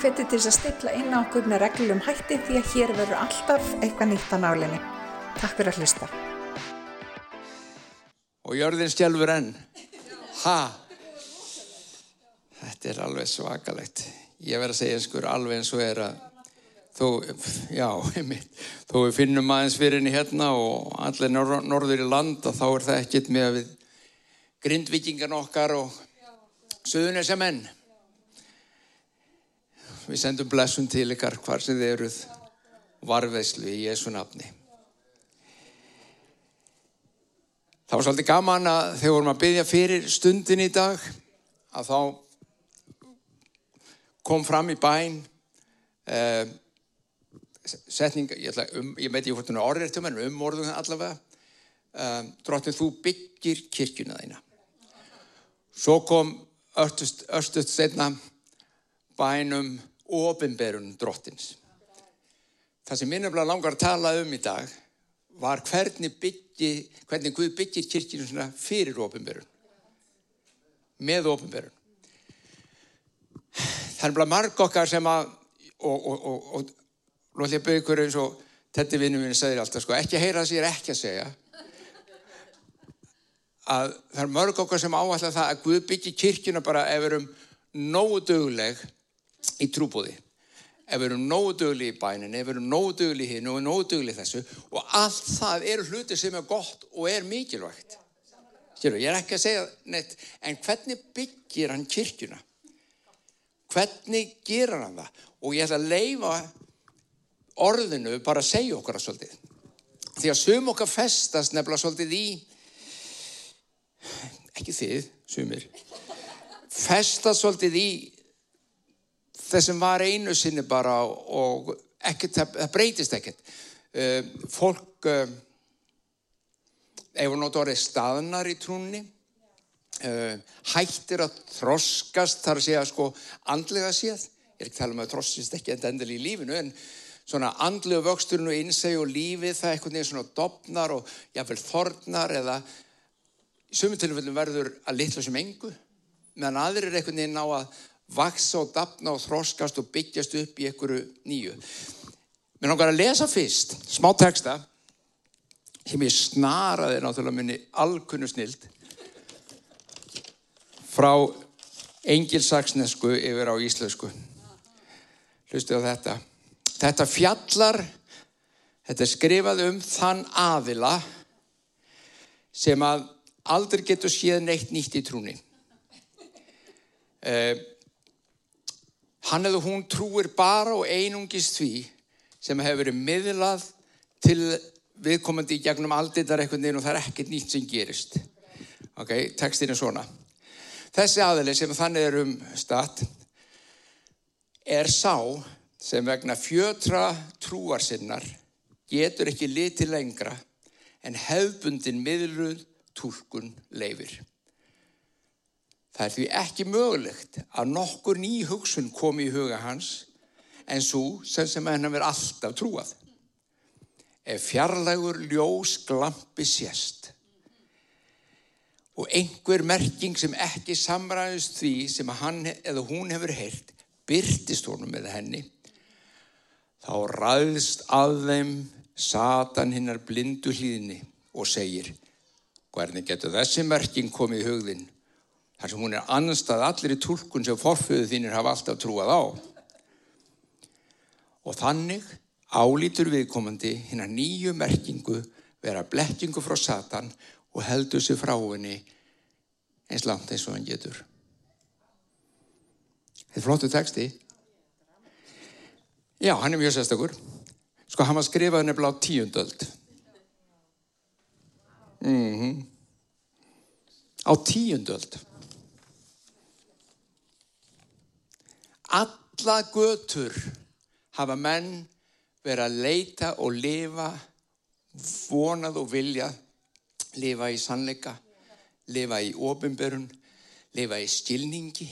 hveti til þess að stilla inn á okkur með reglum hætti því að hér verður alltaf eitthvað nýtt á nálinni. Takk fyrir að hlusta. Og jörðin stjálfur enn. Ha? Þetta er alveg svakalegt. Ég verð að segja einskur alveg eins og er að þó, við finnum aðeins fyrir henni hérna og allir nor norður í land og þá er það ekkit með að við grindvikingan okkar og söðunis sem enn. Við sendum blessun til ykkar hvar sem þið eruð varveðslu í Jésu nafni. Það var svolítið gaman að þegar vorum að byggja fyrir stundin í dag að þá kom fram í bæn uh, setning, ég, um, ég meit ég hvort hún er orðrættum en um orðum allavega uh, drottin þú byggir kirkjuna þína svo kom östust setna bænum ofinberun drottins. Það sem minnumlega langar að tala um í dag var hvernig byggi hvernig Guð byggir svona fyrir ofinberun með ofinberun það er bara marg okkar sem að og, og, og, og byggja ykkur eins og þetta vinnum minn segir alltaf sko, ekki að heyra það sem ég er ekki að segja að það er mörg okkar sem áallar það að Guð byggir kirkjuna bara ef við erum nógu döguleg í trúbúði ef við erum nógu döguleg í bænin ef við erum nógu döguleg í hinn og nógu döguleg í þessu og allt það eru hluti sem er gott og er mikilvægt. Skilur, ég er ekki að segja neitt en hvernig byggir hann kirkjuna? Hvernig gerir hann það? Og ég ætla að leifa orðinu bara að segja okkar að svolítið. Því að sum okkar festast nefnilega svolítið í ekki þið, sumir festast svolítið í þessum var einu sinni bara og ekkert, það breytist ekkert. Uh, fólk uh, ef við notum orðið staðnar í trúnni uh, hættir að þroskast þar að segja sko andlega séð. Ég er ekki að tala um að þroskist ekki endil í lífinu en svona andlega vöxturinn og innseg og lífið það eitthvað nefnir svona dopnar og jáfnveil þornar eða í sumum tilfellum verður að litla sem engu meðan aðrir er eitthvað nefnir ná að vaksa og dapna og þroskast og byggjast upp í einhverju nýju. Mér langar að lesa fyrst smá texta sem ég snaraði náttúrulega minni alkunnu snild frá engilsaksnesku yfir á íslensku. Hlustu á þetta. Þetta fjallar, þetta er skrifað um þann aðila sem að aldrei getur séð neitt nýtt í trúni. Uh, hann eða hún trúir bara og einungist því sem hefur verið miðlað til viðkomandi í gegnum aldeitar eitthvað og það er ekkert nýtt sem gerist. Ok, tekstin er svona. Þessi aðili sem þannig er um statt er sá sem vegna fjötra trúar sinnar getur ekki litið lengra en hefbundin miðluð tólkun leifir. Það er því ekki mögulegt að nokkur ný hugsun komi í huga hans en svo sem sem henn verið alltaf trúað. Ef fjarlægur ljós glampi sérst og einhver merking sem ekki samræðist því sem hann eða hún hefur heilt byrtist honum með henni þá ræðst að þeim satan hinnar blindu hlýðni og segir hvernig getur þessi merking komið í hugðin þar sem hún er annarstað allir í tólkun sem forföðu þínir hafa alltaf trúað á og þannig álítur viðkomandi hinn að nýju merkingu vera blekkingu frá satan og heldur sér frá henni eins langt eins og hann getur Þetta er flottu texti Já, hann er mjög sérstakur. Sko, hann var skrifað nefnilega á tíundöld. Mm -hmm. Á tíundöld. Alla götur hafa menn verið að leita og lifa, vonað og vilja, lifa í sannleika, lifa í ofinberun, lifa í skilningi.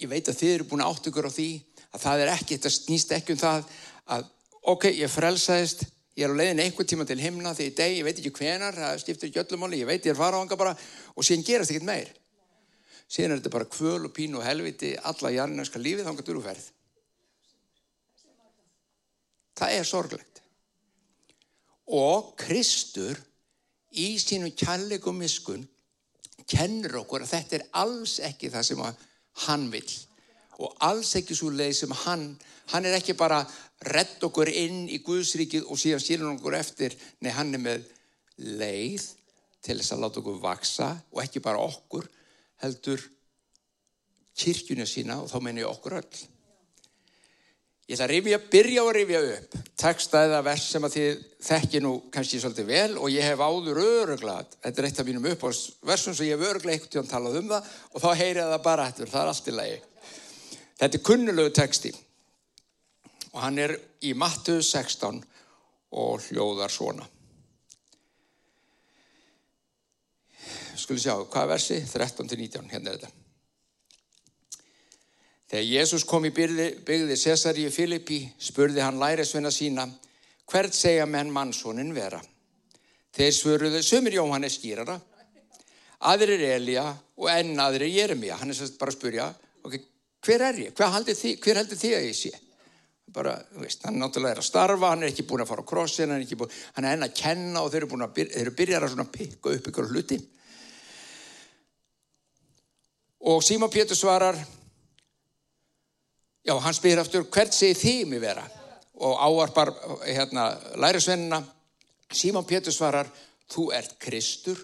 Ég veit að þið eru búin að átt ykkur á því að það er ekki, þetta snýst ekki um það að ok, ég frelsaðist ég er á leiðin einhver tíma til himna því í deg, ég veit ekki hvenar, það skiptir ekki öllumáli ég veit ég er fara á hanga bara og síðan gerast ekkert meir síðan er þetta bara kvöl og pín og helviti alla jarninarska lífið þangar þú ferð. Það er sorglegt. Og Kristur í sínu kærleikum miskun kennur okkur að þetta er alls ekki það sem hann vil og alls ekki svo leið sem hann hann er ekki bara redd okkur inn í Guðsríkið og síðan síðan okkur eftir. Nei hann er með leið til þess að láta okkur vaksa og ekki bara okkur heldur kirkjuna sína og þá menn ég okkur öll Ég ætla að rifja, byrja að rifja upp texta eða vers sem að þið þekki nú kannski svolítið vel og ég hef áður öruglat, þetta er eitt af mínum upp á versum sem ég hef öruglega eitt til að tala um það og þá heyrið það bara eftir, það er allt í lagi. Þetta er kunnulegu texti og hann er í Mattu 16 og hljóðar svona. Skulle sjá, hvað versi? 13-19, hérna er þetta. Þegar Jésús kom í byggði Cesaríu Filippi spurði hann lærisveina sína hvert segja menn mannsónin vera. Þeir svöruðu sömur Jóhannes skýrara, aðrir er Elja og enn aðrir er Jeremia. Hann er bara að spurja, okay, hver er ég? Heldur þið, hver heldur þið að ég sé? Bara, veist, hann náttúrulega er að starfa, hann er ekki búin að fara á krossin, hann er, búin, hann er enn að kenna og þeir eru, að byrja, þeir eru byrjar að pikka upp ykkur hluti. Og Síma Pétur svarar, Já, hann spyr aftur, hvert þið mig vera? Og áarpar hérna, lærisvennina, Símán Pétur svarar, þú ert Kristur,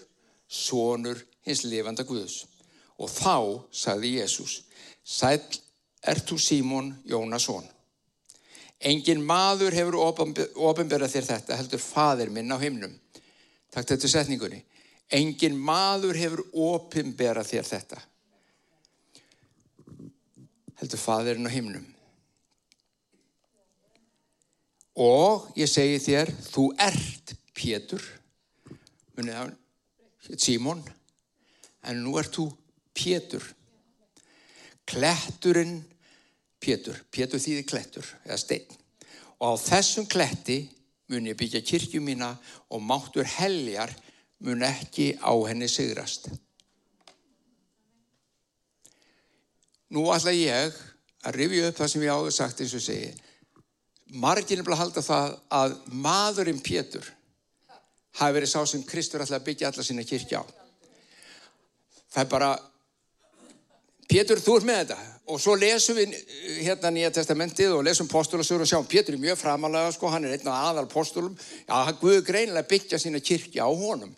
sonur hins lifanda Guðus. Og þá sagði Jésús, sæl ert þú Símón Jónasson. Engin maður hefur ofinberað þér þetta, heldur fadir minn á himnum. Takk þetta setningunni. Engin maður hefur ofinberað þér þetta heldur fadirinn á himnum. Og ég segi þér, þú ert Pétur, munið af Símón, en nú ert þú Pétur. Kletturinn Pétur, Pétur þýðir klettur eða stein. Og á þessum kletti mun ég byggja kirkju mína og máttur heljar mun ekki á henni sigrast. Nú ætla ég að rifja upp það sem ég áður sagt eins og segi. Bara að halda það að maðurinn Pétur hafi verið sá sem Kristur ætla að byggja alla sína kirkja á. Það er bara, Pétur þú er með þetta og svo lesum við hérna Nýja testamentið og lesum postulasur og sjáum Pétur er mjög framalega sko, hann er einn af aðal postulum, já hann guður greinilega byggja sína kirkja á honum.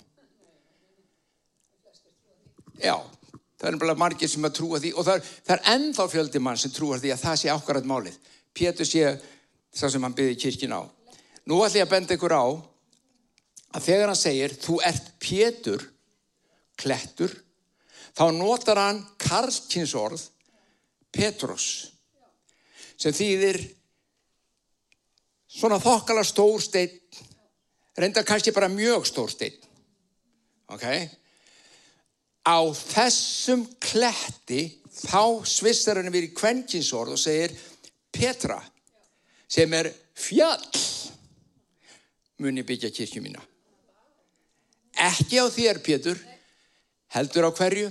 Já, Það er bara margir sem að trúa því og það er, það er ennþá fjöldi mann sem trúar því að það sé ákvarðat málið. Pétur sé það sem hann byrði kirkin á. Nú ætlum ég að benda ykkur á að þegar hann segir þú ert Pétur, klettur, þá notar hann karlkinsorð Petrus sem þýðir svona þokkala stór stein, reynda kannski bara mjög stór stein. Ok? Á þessum kletti þá svissar hann við í kvenkinsorð og segir Petra sem er fjall muni byggja kirkju mína. Ekki á þér Pétur heldur á hverju?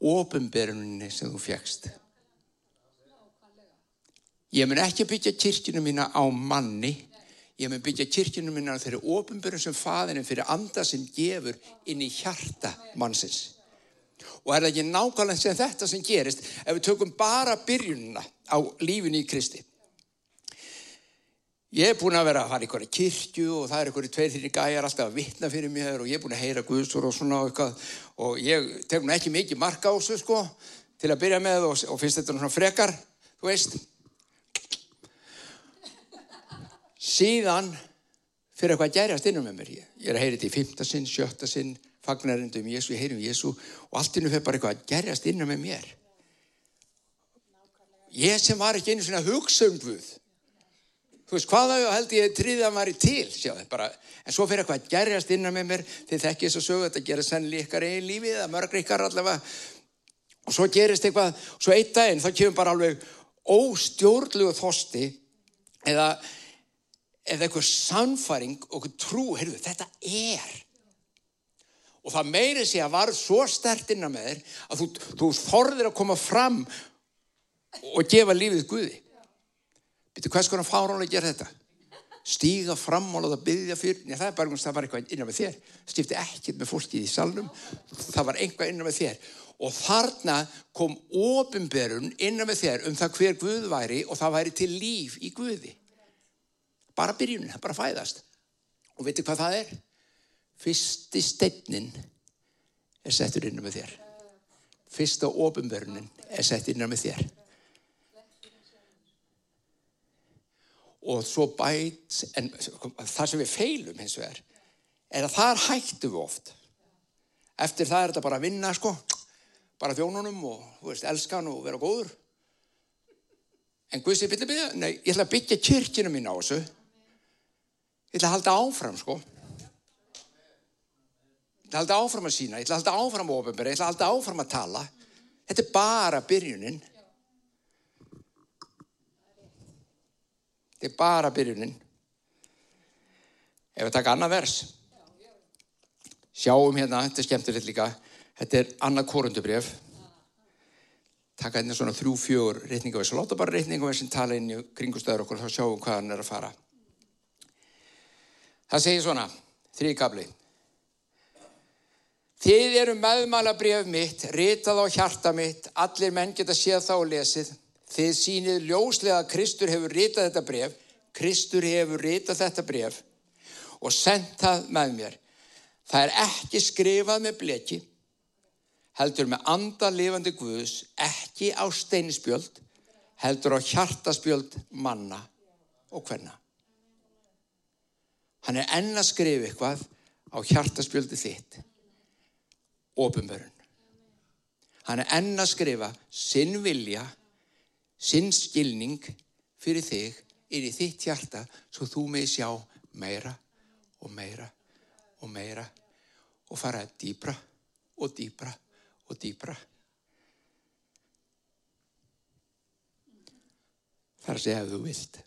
Ofinberuninni sem þú fjækst ég mun ekki byggja kirkjunu mína á manni ég mun byggja kirkjunu mína á þeirri ofinberun sem faðinu fyrir anda sem gefur inn í hjarta mannsins. Og er það ekki nákvæmlega sem þetta sem gerist ef við tökum bara byrjunina á lífinu í Kristi? Ég er búin að vera að fara í hverja kirkju og það er einhverju tveir þrjir gæjar alltaf að vitna fyrir mér og ég er búin að heyra Guðsur og svona eitthvað. Og ég nú ekki mikið marka á þessu sko til að byrja með og, og finnst þetta svona frekar þú veist síðan fyrir eitthvað að gerjast innum með mér ég er að heyra þetta í fymta sinn, sjötta sinn fagnarindum Jésu, ég heyrum Jésu og allt innum fyrir bara eitthvað að gerjast innan með mér. Ég sem var ekki einu svona hugsaumbuð. Þú veist, hvaða held ég tríðan var í til, sjáðu, bara, en svo fyrir eitthvað að gerjast innan með mér, þið þekkið þess að sögu þetta gera sennlega ykkar einn lífið, eða mörgri ykkar allavega, og svo gerist eitthvað, svo eitt daginn, þá kemur bara alveg óstjórnlegu þosti, eða, eða eitthvað samfæring og trú, heyrðu, þetta er Og það meiri sé að var svo stert innan með þér að þú, þú þorðir að koma fram og gefa lífið Guði. Býttu hvers konar fáránlega gera þetta? Stíga fram og láta byggja fyrir. Nei, það er bara um það var eitthvað innan með þér. Stifti ekkert með fólkið í salnum. Það var einhvað innan með þér. Og þarna kom ofinberun innan með þér um það hver Guð væri og það væri til líf í Guði. Bara byrjunin, bara fæðast. Og veitu hvað það er? Fyrsti stefnin er settur innan með þér. Fyrsta ofinberunin er settur innan með þér. og svo bæt en það sem við feilum hins vegar er að þar hættum við oft eftir það er þetta bara að vinna sko bara þjónunum og veist, elskan og vera góður en Guðs ég vilja byggja nei, ég ætla að byggja kyrkina mín á þessu ég ætla að halda áfram sko ég ætla að halda áfram að sína ég ætla að halda áfram að ofinbæra, ég ætla að halda áfram að tala þetta er bara byrjunin Þetta er bara byrjunin. Ef við taka annað vers. Sjáum hérna, þetta er skemmtilegt líka. Þetta er annað korundubref. Taka hérna svona þrjú, fjögur reytningavers. Láta bara reytningavers sem tala inn í kringustöður okkur og þá sjáum hvað hann er að fara. Það segir svona, þrjí kabli. Þið eru meðmæla bref mitt, ritað á hjarta mitt, allir menn geta séð þá og lesið. Þið sínið ljóslega að Kristur hefur ritað þetta bref, Kristur hefur ritað þetta bref og sendt það með mér. Það er ekki skrifað með bleki, heldur með andalifandi Guðs, ekki á steinisbjöld, heldur á hjartaspjöld manna og hvenna. Hann er enn að skrifa eitthvað á hjartaspjöldi þitt, ofinbörun. Hann er enn að skrifa sinn vilja, sinn skilning fyrir þig inn í þitt hjarta svo þú með sjá meira og meira og meira og fara dýbra og dýbra og dýbra. Það er að þú vilt.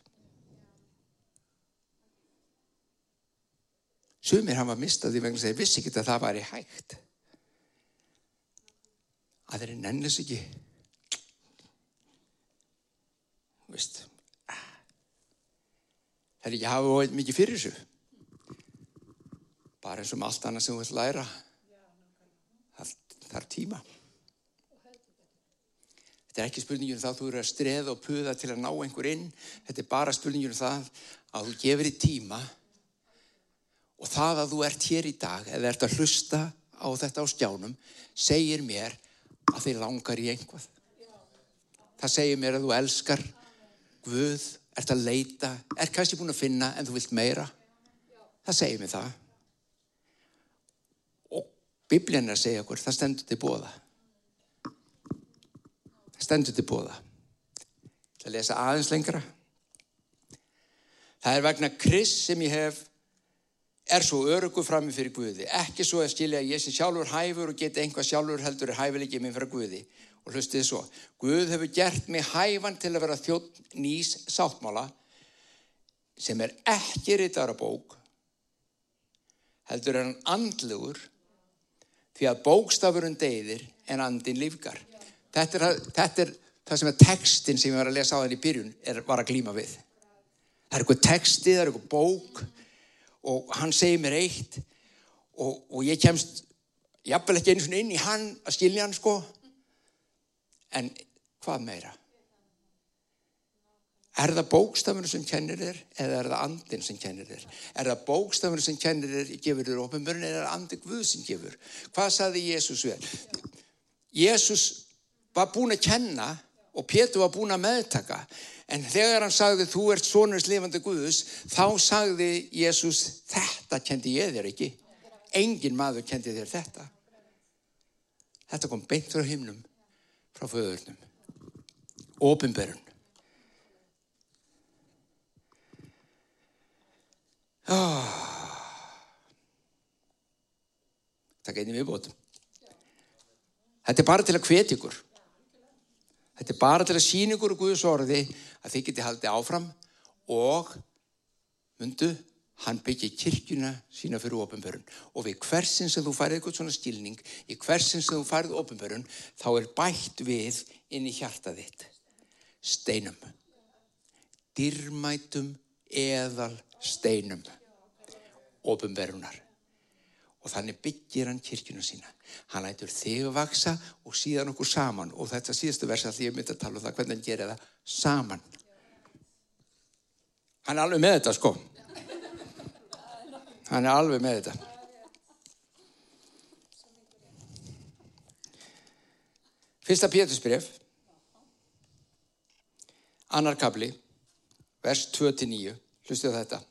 Sumir hafa mistað því vegna að þeir vissi ekki að það væri hægt. Að þeir nennis ekki. Vist. Það er ekki að hafa mikið fyrir þessu. Bara eins og með allt annað sem þú vilt læra. Það, það er tíma. Þetta er ekki spurningin um það að þú eru að streða og puða til að ná einhver inn. Þetta er bara spurningin um það að þú gefur í tíma og það að þú ert hér í dag eða ert að hlusta á þetta á skjánum segir mér að þið langar í einhvað. Það segir mér að þú elskar Guð, ert að leita, er kannski búin að finna en þú vilt meira. Það segir mér það. Og biblían er að segja okkur, það stendur til bóða. Það stendur til bóða. Það að lesa aðeins lengra. Það er vegna Kris sem ég hef er svo örugu frammi fyrir Guði. Ekki svo að skilja að ég sem sjálfur hæfur og geta einhvað sjálfur heldur er hæfilegið minn fyrir Guði. Og hlustið svo, Guð hefur gert mig hæfan til að vera þjótt nýs sáttmála sem er ekki ritara bók, heldur er hann andlugur því að bókstafurinn deyðir en andin lífgar. Þetta er, þetta er það sem er textin sem ég var að lesa á þenni í byrjun er, var að glíma við. Það er eitthvað texti, það er eitthvað bók og hann segir mér eitt og, og ég kemst jafnvel ekki einu svona inn í hann að skilja hann sko en hvað meira? Er það bókstafinu sem kennir þér eða er það andin sem kennir þér? Er það bókstafinu sem kennir þér, gefur þér ofinbörn eða er það andi Guð sem gefur? Hvað saði Jésús við? Jésús var búin að kenna og Pétur var búin að meðtaka en þegar hann sagði þú ert sonurs lifandi Guðus þá sagði Jésús þetta kendi ég þér ekki. Engin maður kendi þér þetta. Þetta kom beint frá himnum frá föðurnum. Ópenberun. Oh. Það geinir við bótum. Þetta er bara til að hvetja ykkur. Þetta er bara til að sína ykkur Guðs orði að þið geti haldið áfram og myndu hann byggir kirkjuna sína fyrir ofinbörun og við hversin sem þú farið eitthvað svona skilning í hversin sem þú farið ofinbörun þá er bætt við inn í hjarta þitt. Steinum. Dyrmætum eðal steinum ofinbörunar og þannig byggir hann kirkjuna sína. Hann lætur þig að vaksa og síðan okkur saman. Og þetta síðastu versa því ég myndi að tala um það hvernig hann gerir það saman. Hann er alveg með þetta sko. Hann er alveg með þetta. Fyrsta Pétursbref, annar kabli, vers 2-9, hlustuðu þetta.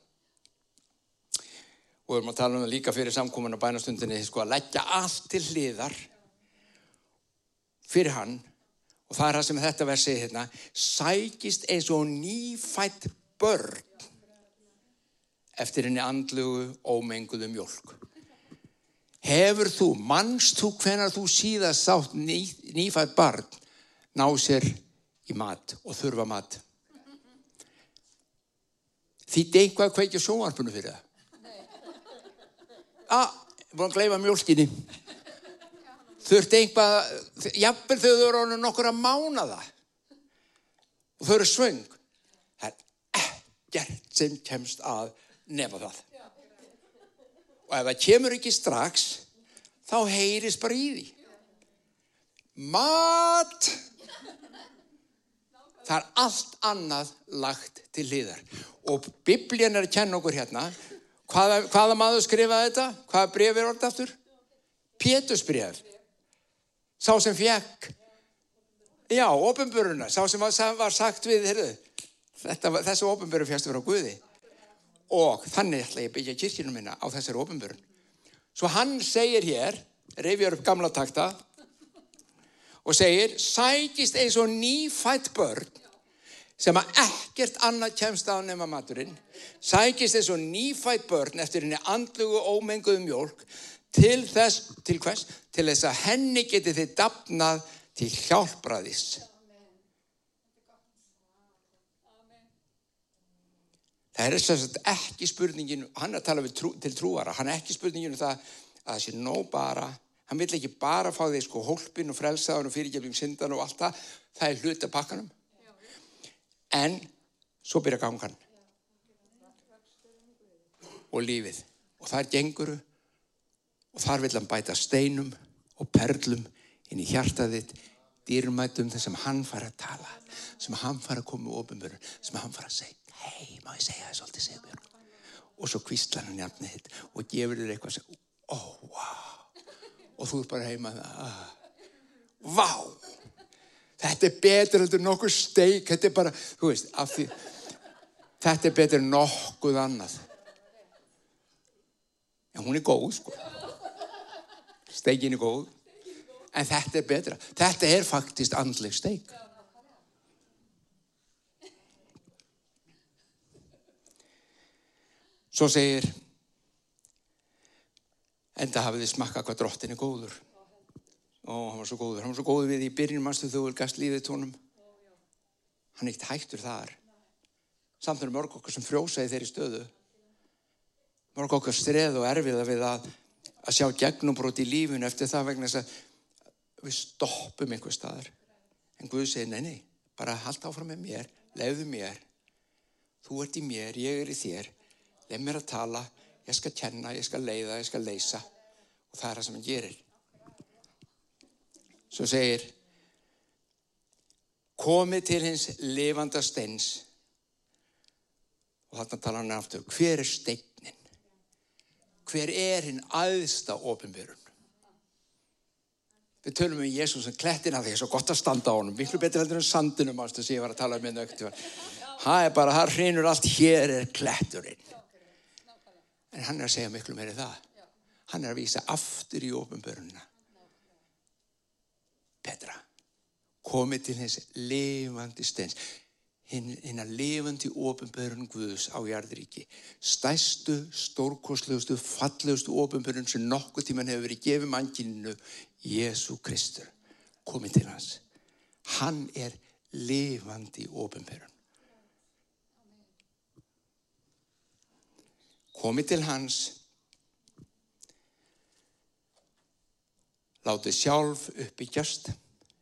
Og við erum að tala um það líka fyrir samkomin á bænastundinni, sko að leggja allt til hliðar fyrir hann. Og það er það sem þetta vers segir hérna, sækist eins og nýfætt börn eftir henni andlugu ómenguðu mjölk. Hefur þú, mannst þú hvenar þú síðast sátt ný, nýfætt barn ná sér í mat og þurfa mat? Þýtti einhvað að kveikja sjónvarpunum fyrir það? Ah, búin að gleyfa mjölkinni. Þurfti einhvað, jafnvel þau eru ánum nokkur að mána það. Og þau eru svöng. Það er ekkert sem kemst að nema það. Og ef það kemur ekki strax, þá heyrist bara í því. Mat! Það er allt annað lagt til hliðar. Og biblían er að kenna okkur hérna. Hvaða, hvaða maður skrifaði þetta? Hvaða bref er orðið aftur? Pétusbref. Sá sem fekk. Já, ofinböruna. Sá sem var, sagt við, heyrðu, þessu ofinböru fjast verið á Guði og þannig ætla ég að byggja kirkjunum minna á þessari ofinbörun. Svo hann segir hér, reyfjar upp gamla takta og segir, sækist eins og nýfætt börn sem að ekkert annað kemst á nema maturinn, sækist og nýfætt börn eftir henni andlugu ómenguðu mjölk til þess, til hvers? Til þess að henni geti þið dapnað til hjálpraðis. Það er þess að ekki spurningin, hann er að tala trú, til trúara, hann er ekki spurningin um það að það sé nóg bara, hann vil ekki bara fá því sko hólpin og frelsaðan og fyrirgefning syndan og allt það, það er hluti af pakkanum. En svo byrja gangan. Og lífið. Og það er genguru og þar vil hann bæta steinum og perlum inn í hjartaðitt dýrmætum þess að hann fara að tala, sem hann fara að koma og ofinböru, sem hann fara að segja hei, má ég segja það svolítið Sigbjörn og svo kvistlar hann hjarnið þitt og gefur þér eitthvað sem, oh, wow. Og þú er bara heima ah, vá þetta er betur heldur nokkuð steik. Þetta er bara, þú veist, af því þetta er betur nokkuð annað. En hún er góð, sko. Steikin er góð. En þetta er betra. Þetta er faktist andleg steik. Svo segir, enda hafið þið smakka hvað drottin er góður. Ó, hann var svo góður. Hann var svo góður við í byrjunum mannstu þú vil gast lífið tónum. Hann eitt hættur þar. Samt er mörg okkar sem frjósaði þeirri stöðu. Mörg okkar streð og erfiða við að, að sjá gegnumbrot í lífun eftir það vegna þess að við stoppum einhver staðar. En Guð segir, nei, nei, bara halda áfram með mér, leiðu mér. Þú ert í mér, ég er í þér leið mér að tala, ég skal kenna, ég skal leiða, ég skal leysa og það er það sem hann gerir. Svo segir, komið til hins lifanda steins og þarna tala hann aftur, hver er steinin? Hver er hinn aðsta ofinbjörun? Við tölum um Jésús sem klettin að því, það er svo gott að standa á honum, miklu betur heldur en sandunum ástu sem ég var að tala um í nögtu. Það er bara, það hrinur allt, hér er kletturinn. En hann er að segja miklu meiri það. Hann er að vísa aftur í ofnbörnuna. Petra, komið til hins lifandi steins. Hinn að lifandi ofnbörn Guðs á jarðríki. Stæstu, stórkoslustu, fallegustu ofnbörn sem nokkuð tíman hefur verið gefið mannkyninu, Jésu Kristur. Komið til hans. Hann er lifandi ofnbörn. komið til hans, látið sjálf uppbyggjast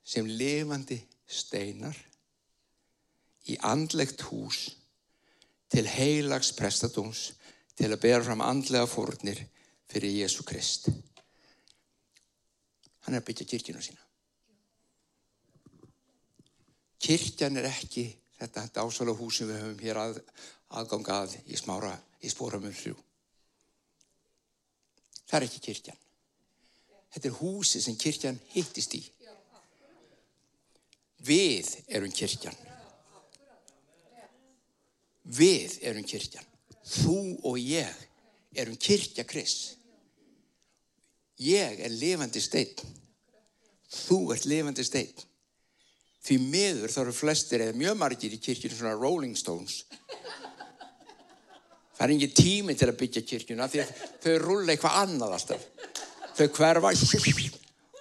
sem lifandi steinar í andlegt hús til heilags prestadóms til að bera fram andlega fórnir fyrir Jésu Krist. Hann er að byggja kirkina sína. Kirkjan er ekki þetta dásalega hús sem við höfum hér að, aðgangað í smára í spóramur þrjú. Það er ekki kirkjan. Þetta er húsi sem kirkjan hittist í. Við erum kirkjan. Við erum kirkjan. Þú og ég erum kirkja Kris. Ég er lifandi stein. Þú ert lifandi stein. Því miður þá eru flestir eða mjög margir í kirkjunum svona Rolling Stones. Það er engin tími til að byggja kirkjuna því að þau rulla eitthvað annað alltaf. Þau hverfa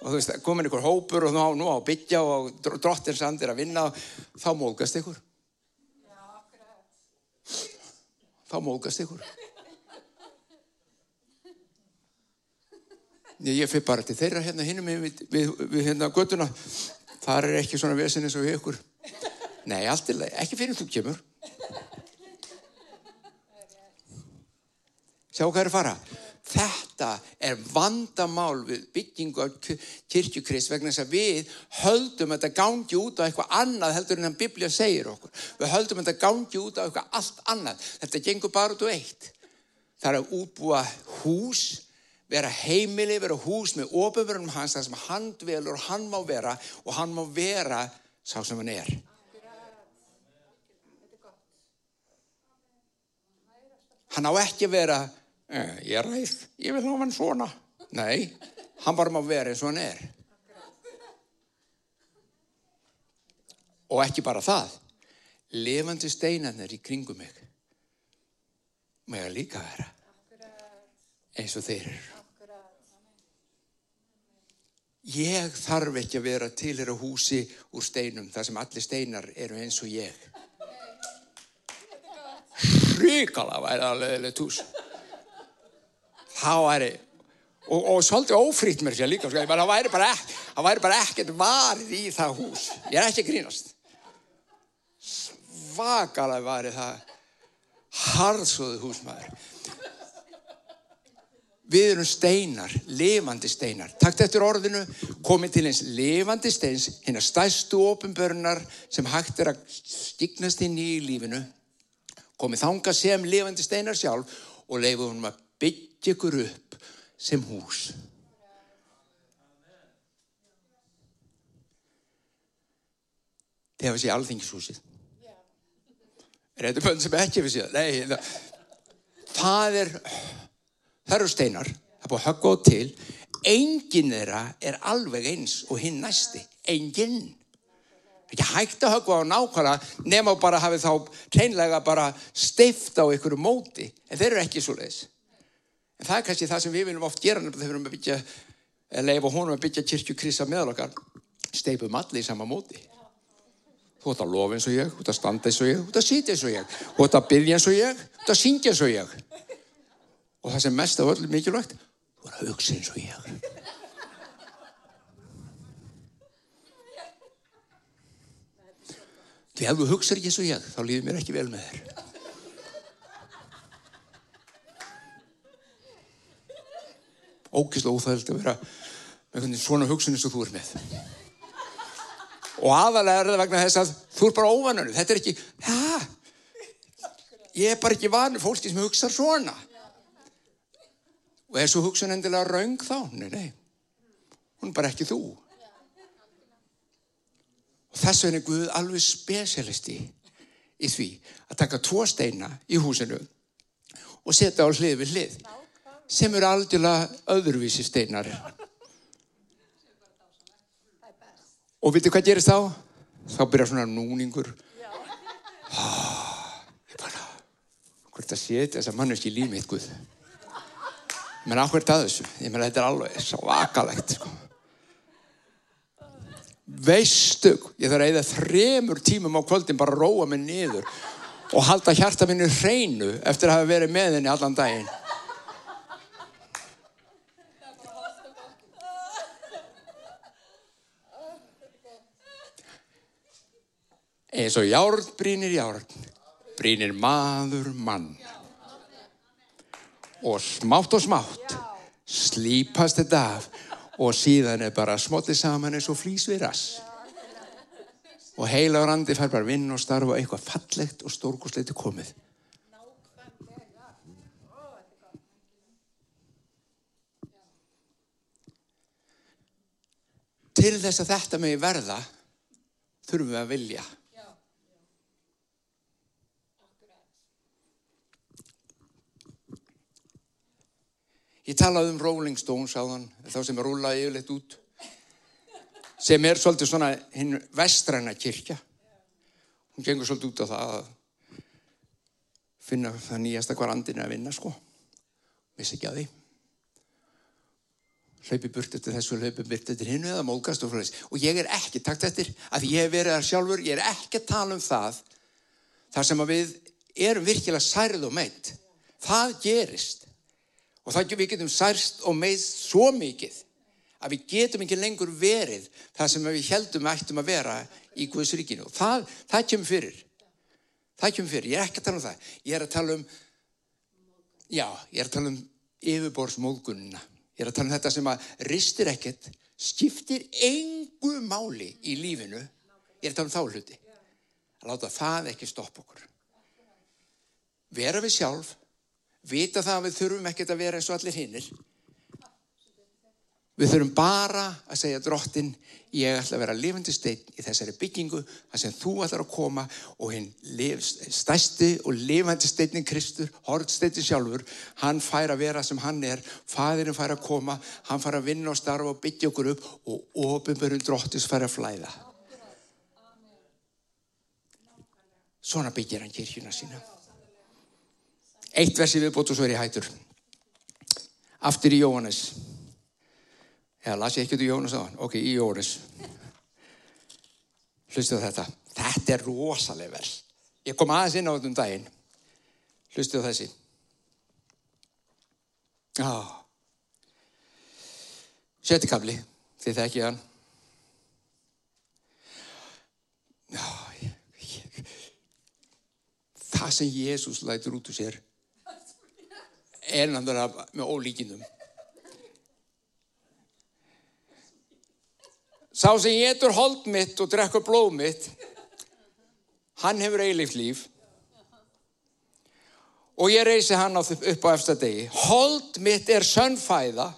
og þú veist, komin einhver hópur og nú á, byggja og drottinsand er að vinna þá móðgast ykkur. Þá móðgast ykkur. Ég fyrir bara til þeirra hérna hinnum við, við, við hérna göttuna. Það er ekki svona vesin eins og ykkur. Nei, allt er leið. Ekki fyrir þú kemur. Sjá hvað er að fara. Þetta er vandamál við byggingu af kirkjukrist vegna þess að við höldum þetta gangi út á eitthvað annað heldur en að Biblja segir okkur. Við höldum þetta gangi út á eitthvað allt annað. Þetta gengur bara út á eitt. Það er að útbúa hús, vera heimili, vera hús með ofurverunum hans þar sem hann dvelur og hann má vera og hann má vera sá sem hann er. Hann á ekki að vera ég er ræð, ég vil hafa hann svona. Nei, hann bara má vera eins og hann er. Og ekki bara það. Levandi steinarnir í kringum mig. Mér líka vera. Eins og þeir eru. Ég þarf ekki að vera til á húsi úr steinum þar sem allir steinar eru eins og ég. Ríkala væri það leðilegt hús það væri og, og svolítið ófrýtt mér sér líka sko. það væri bara, bara ekkert varð í það hús. Ég er ekki grínast. Svakalega væri það harðsóðu húsmaður við erum steinar levandi steinar. Takt eftir orðinu komið til eins levandi steins hérna stæstu ofinbörnar sem hægt er að stignast inn í lífinu. Komið þanga sem levandi steinar sjálf og leifum hún að byggja byggja ykkur upp sem hús. Þið hefði séð alþingishúsið. Er þetta bönn sem ekki hefði séð? Nei, það, það er, það eru steinar, það er búið að höggja á til. Engin þeirra er alveg eins og hinn næsti. Engin. Ekki hægt að höggja á nákvæmlega nema bara hafið þá reynlega bara steift á ykkur móti. En þeir eru ekki svo leiðis. En það er kannski það sem við viljum oft gera þegar við viljum byggja, leifa honum að byggja kirkjukrisa meðal okkar. Steipum allir í sama móti. Þú ætti að lofa eins og ég, þú ætti að standa eins og ég, þú ætti að sitja eins og ég, þú ætti að byggja eins og ég, þú ætti að syngja eins og ég. Og það sem mest af öll mikilvægt, þú ætti að hugsa eins og ég. Því ef þú hugsaður ekki eins og ég, þá líður mér ekki vel með þér. Ógislega óþægild að vera með svona hugsun eins og þú er með. Og aðalega er það vegna þess að þú er bara óvanunni. Þetta er ekki, hæ, ég er bara ekki vanur fólki sem hugsa svona. Og er svo hugsun endilega raung þá? Nei, nei, hún er bara ekki þú. Og þess vegna er Guð alveg spesialisti í því að taka tvo steina í húsinu og setja á hlið við hlið sem eru aldjúlega öðruvísi steinar. Og veitu hvað gerist þá? Þá byrjar svona núningur. Hvert að setja þess að mann er ekki líf mitt, Guð. Menn áhvert að þessu. Ég meina þetta er alveg svakalegt, sko. Veistu, ég þarf að eða þremur tímum á kvöldin bara að róa mig niður og halda hjarta minni hreinu eftir að hafa verið með henni allan daginn. Eins og járn brínir járn, brínir maður mann. Og smátt og smátt slípast þetta af og síðan er bara smottið saman eins og flýs við rass. Og heila randi fær bara vinn og starfa eitthvað fallegt og stórkosleiti komið. Til þess að þetta megi verða þurfum við að vilja. Ég talaði um Rolling Stones á þann, þá sem rúlaði yfirleitt út, sem er svolítið svona hinn vestræna kirkja. Hún gengur svolítið út á það að finna það nýjasta hvar andin að vinna, sko. Vissi ekki að því. Hlaupi burt eftir þessu, hlaupi burt eftir hinnu eða móðgast og frá þess. Og ég er ekki takt eftir að ég hef verið þar sjálfur, ég er ekki að tala um það, þar sem að við erum virkilega særið og meitt. Það gerist. Og það við getum særst og meðst svo mikið að við getum ekki lengur verið það sem við heldum að ættum að vera í Guðs ríkinu. Og það, það kemur fyrir. Það kemur fyrir. Ég er ekki að tala um það. Ég er að tala um, já, ég er að tala um yfirborðsmóðgununa. Ég er að tala um þetta sem að ristir ekkert, skiptir engu máli í lífinu. Ég er að tala um þá hluti. Að láta það ekki stoppa okkur. Vera við sjálf vita það að við þurfum ekkert að vera eins og allir hinnir. Við þurfum bara að segja drottin, ég ætla að vera lifandi stein í þessari byggingu, það sem þú ætlar að koma og hinn stæsti og lifandi steinin Kristur, hortsteitin sjálfur, hann fær að vera sem hann er, fæðirinn fær að koma, hann fær að vinna og starfa og byggja okkur upp og ofinbörun drottis fær að flæða. Svona byggir hann kirkjuna sína. Eitt versi viðbótt og svo er ég hættur. Aftur í Jóhannes. Eða las ég ekki út í Jóhannes á hann? Ok, í Jóhannes. Hlustu þetta. Þetta er rosalega vers. Ég kom aðeins inn á þetta um daginn. Hlustu þessi. Já. Sjötti kabli. Þið þekkið hann. Já, ég, ég. Það sem Jésús lætur út úr sér er náttúrulega með ólíkinum. Sá sem getur hold mitt og drekkur blóð mitt, hann hefur eilift líf og ég reysi hann upp á eftir degi. Hold mitt er sönnfæða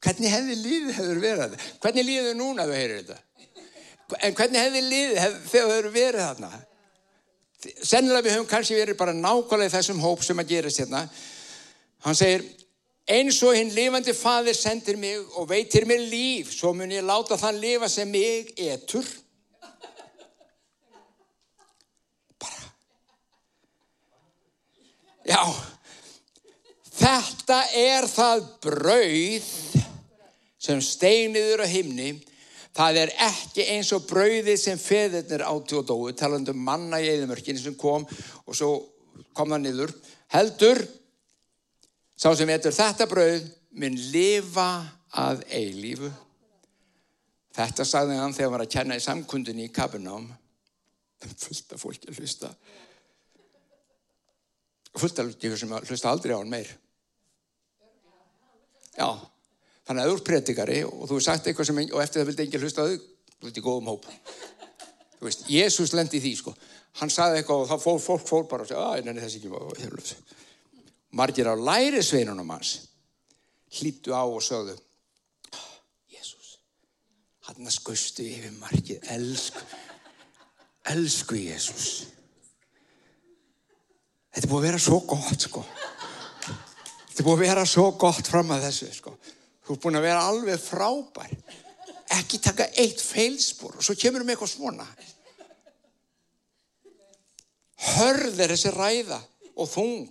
Hvernig hefði lífið hefur verið? Hvernig lífið núna þú heyrir þetta? En hvernig hefði liðið hef, þegar þau eru verið þarna? Sennilega við höfum kannski verið bara nákvæmlega í þessum hóp sem að gerast hérna. Hann segir, eins og hinn lifandi fadir sendir mig og veitir mér líf, svo mun ég láta þann lifa sem mig etur. Bara. Já, þetta er það brauð sem steiniður á himni Það er ekki eins og brauðið sem feðirnir átti og dói, talandu um manna í eðimörkinu sem kom og svo kom það niður. Heldur, sá sem veitur þetta brauð, mun lifa að eilífu. Þetta sagði hann þegar hann var að kenna í samkundinni í Kabinám. Fullt af fólki að hlusta. Fullt af fólki sem hlusta aldrei á hann meir. Já. Þannig að þú ert predikari og þú hefur sagt eitthvað sem, og eftir það vildi enginn hlusta þau, þú ert í góðum hóp. Þú veist, Jésús lendi í því, sko. Hann sagði eitthvað og þá fór fólk fór bara og segja, að, nenni þessi ekki. Margir á læri sveinunum hans hlýttu á og sögðu, Jésús, hann að skustu yfir margir, elsku, elsku Jésús. Þetta búið að vera svo gott, sko. Þetta búið að vera svo gott fram að þessu, sko. Þú er búin að vera alveg frábær. Ekki taka eitt feilspor og svo kemur um eitthvað svona. Hörð er þessi ræða og þung.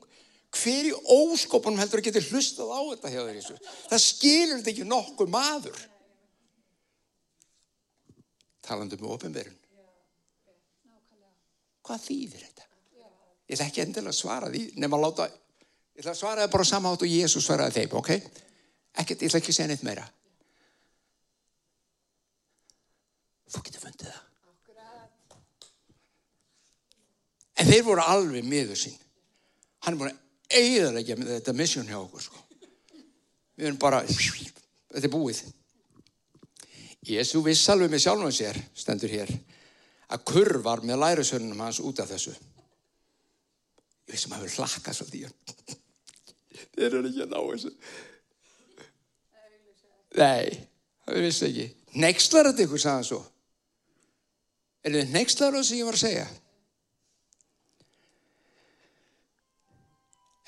Hver í óskopunum heldur að geta hlustað á þetta hjá þér? Það skilur þetta ekki nokkuð maður. talandi um ofinberun. Hvað þýðir þetta? Ég ætla ekki endilega að svara því, nema að láta, ég ætla að svara það bara á sama hátt og Jésús svaraði þeim, ok? Ekkert, ég ætla ekki að segja neitt meira. Þú getur fundið það. En þeir voru alveg miður sín. Hann er búin að eiðalegja með þetta mission hjá okkur, sko. Við erum bara, þetta er búið. Jésu viss alveg með sjálfum sér, stendur hér, að kurr var með lærusönnum hans út af þessu. Ég veist sem að hefur hlakkað svo því. Þeir eru ekki að ná þessu. Nei, það vissi ekki. Nexlar þetta ykkur, sagði hann svo. Er þið nexlar það sem ég var að segja?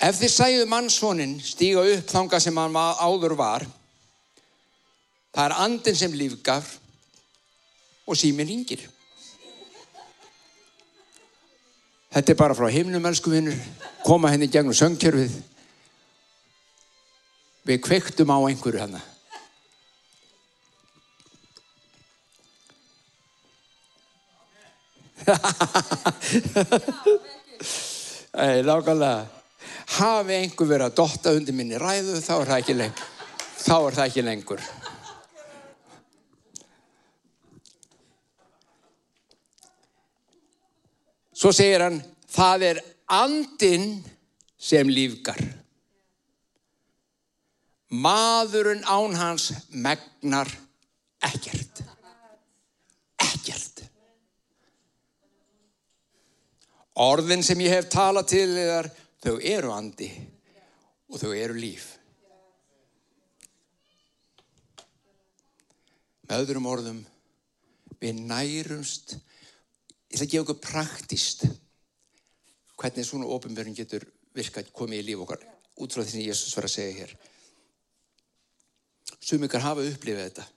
Ef þið sæðu mannsvonin stíga upp þanga sem hann áður var, það er andin sem lífgaf og símin ringir. Þetta er bara frá himnum, elsku vinnur, koma henni gegnum söngkjörfið. Við kveiktum á einhverju hann. Æ, nákvæmlega. Hafi einhver verið að dotta undir minni ræðu, þá er það ekki lengur. Þá er það ekki lengur. Svo segir hann, það er andin sem lífgar. Maðurinn án hans megnar. Ekkert. Orðin sem ég hef talað til þar, þau eru andi og þau eru líf. Með öðrum orðum, við nærumst, ég ætla að gefa okkur praktist hvernig svona ofinbjörn getur virkað komið í líf okkar út frá því sem Jésús var að segja hér. Sumikar hafa upplifið þetta.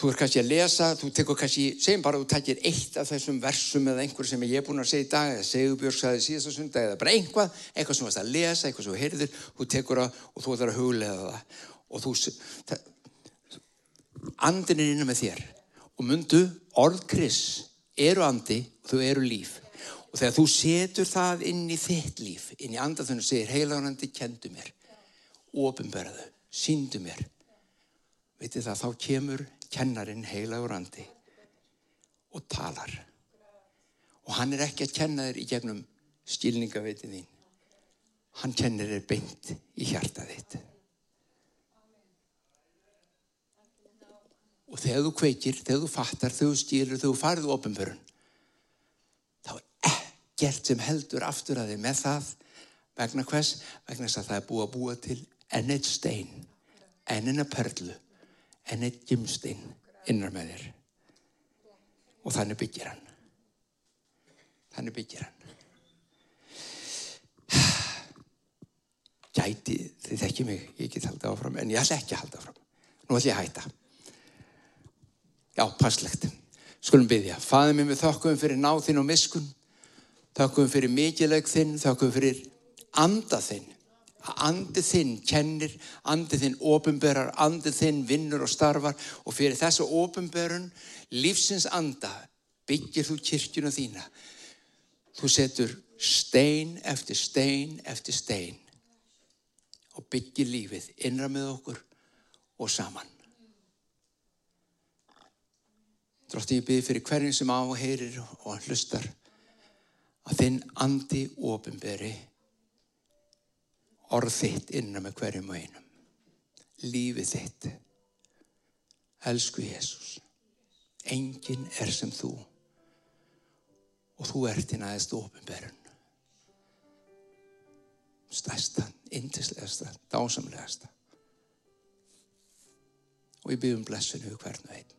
Þú er kannski að lesa, þú tekur kannski, segjum bara þú takir eitt af þessum versum eða einhver sem ég er búin að segja í dag, eða Segurbjörg sagði síðast á sunda, eða bara einhvað, eitthvað sem þú varst að lesa, eitthvað sem þú heyrðir, þú tekur það og þú ætlar að huglega það. Og þú, það, andin er innan með þér. Og mundu, orð Kris eru andi og þau eru líf. Og þegar þú setur það inn í þitt líf, inn í andathunum, segir heilagunandi, kendu mér, ofinberðu, síndu mér. Vitið það, þá kemur kennarinn heilagur andi og talar. Og hann er ekki að kenna þér í gegnum stílningaveitin þín. Hann kennir þér beint í hjarta þitt. Og þegar þú kveikir, þegar þú fattar, þegar þú stýrir, þegar þú farið ofinbörun, þá er ekkert sem heldur aftur að þið með það vegna hvers? Vegna þess að það er búið að búa til enn eitt stein, enn eina perlu, enn eitt gimstein innar með þér. Og þannig byggir hann. Þannig byggir hann. Gæti, þið þekki mig, ég get haldið áfram, en ég ætla ekki að halda áfram. Nú ætla ég að hætta. Já, passlegt. Skulum byggja. Fæðið mér með þokkum fyrir náð þinn og miskun. Þokkum fyrir mikilvæg þinn, þokkum fyrir anda þinn. Að andi þinn kennir, andi þinn ofinberar, andi þinn vinnur og starfar og fyrir þessu ofinberun, lífsins anda, byggir þú kirkjuna þína. Þú setur stein eftir stein eftir stein og byggir lífið innra með okkur og saman. Drótti ég byrði fyrir hverjum sem áheyrir og hlustar að þinn andi ofinberi orð þitt innan með hverjum og einum. Lífið þitt. Elsku Jésús. Engin er sem þú og þú ert þinn aðeins ofinberun. Stærsta, indislegasta, dásamlegasta. Og ég byrjum blessinu hvern og einn.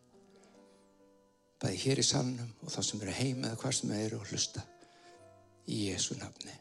Bæði hér í salnum og þá sem eru heima eða hvað sem eru og hlusta. Í Jésu nafni.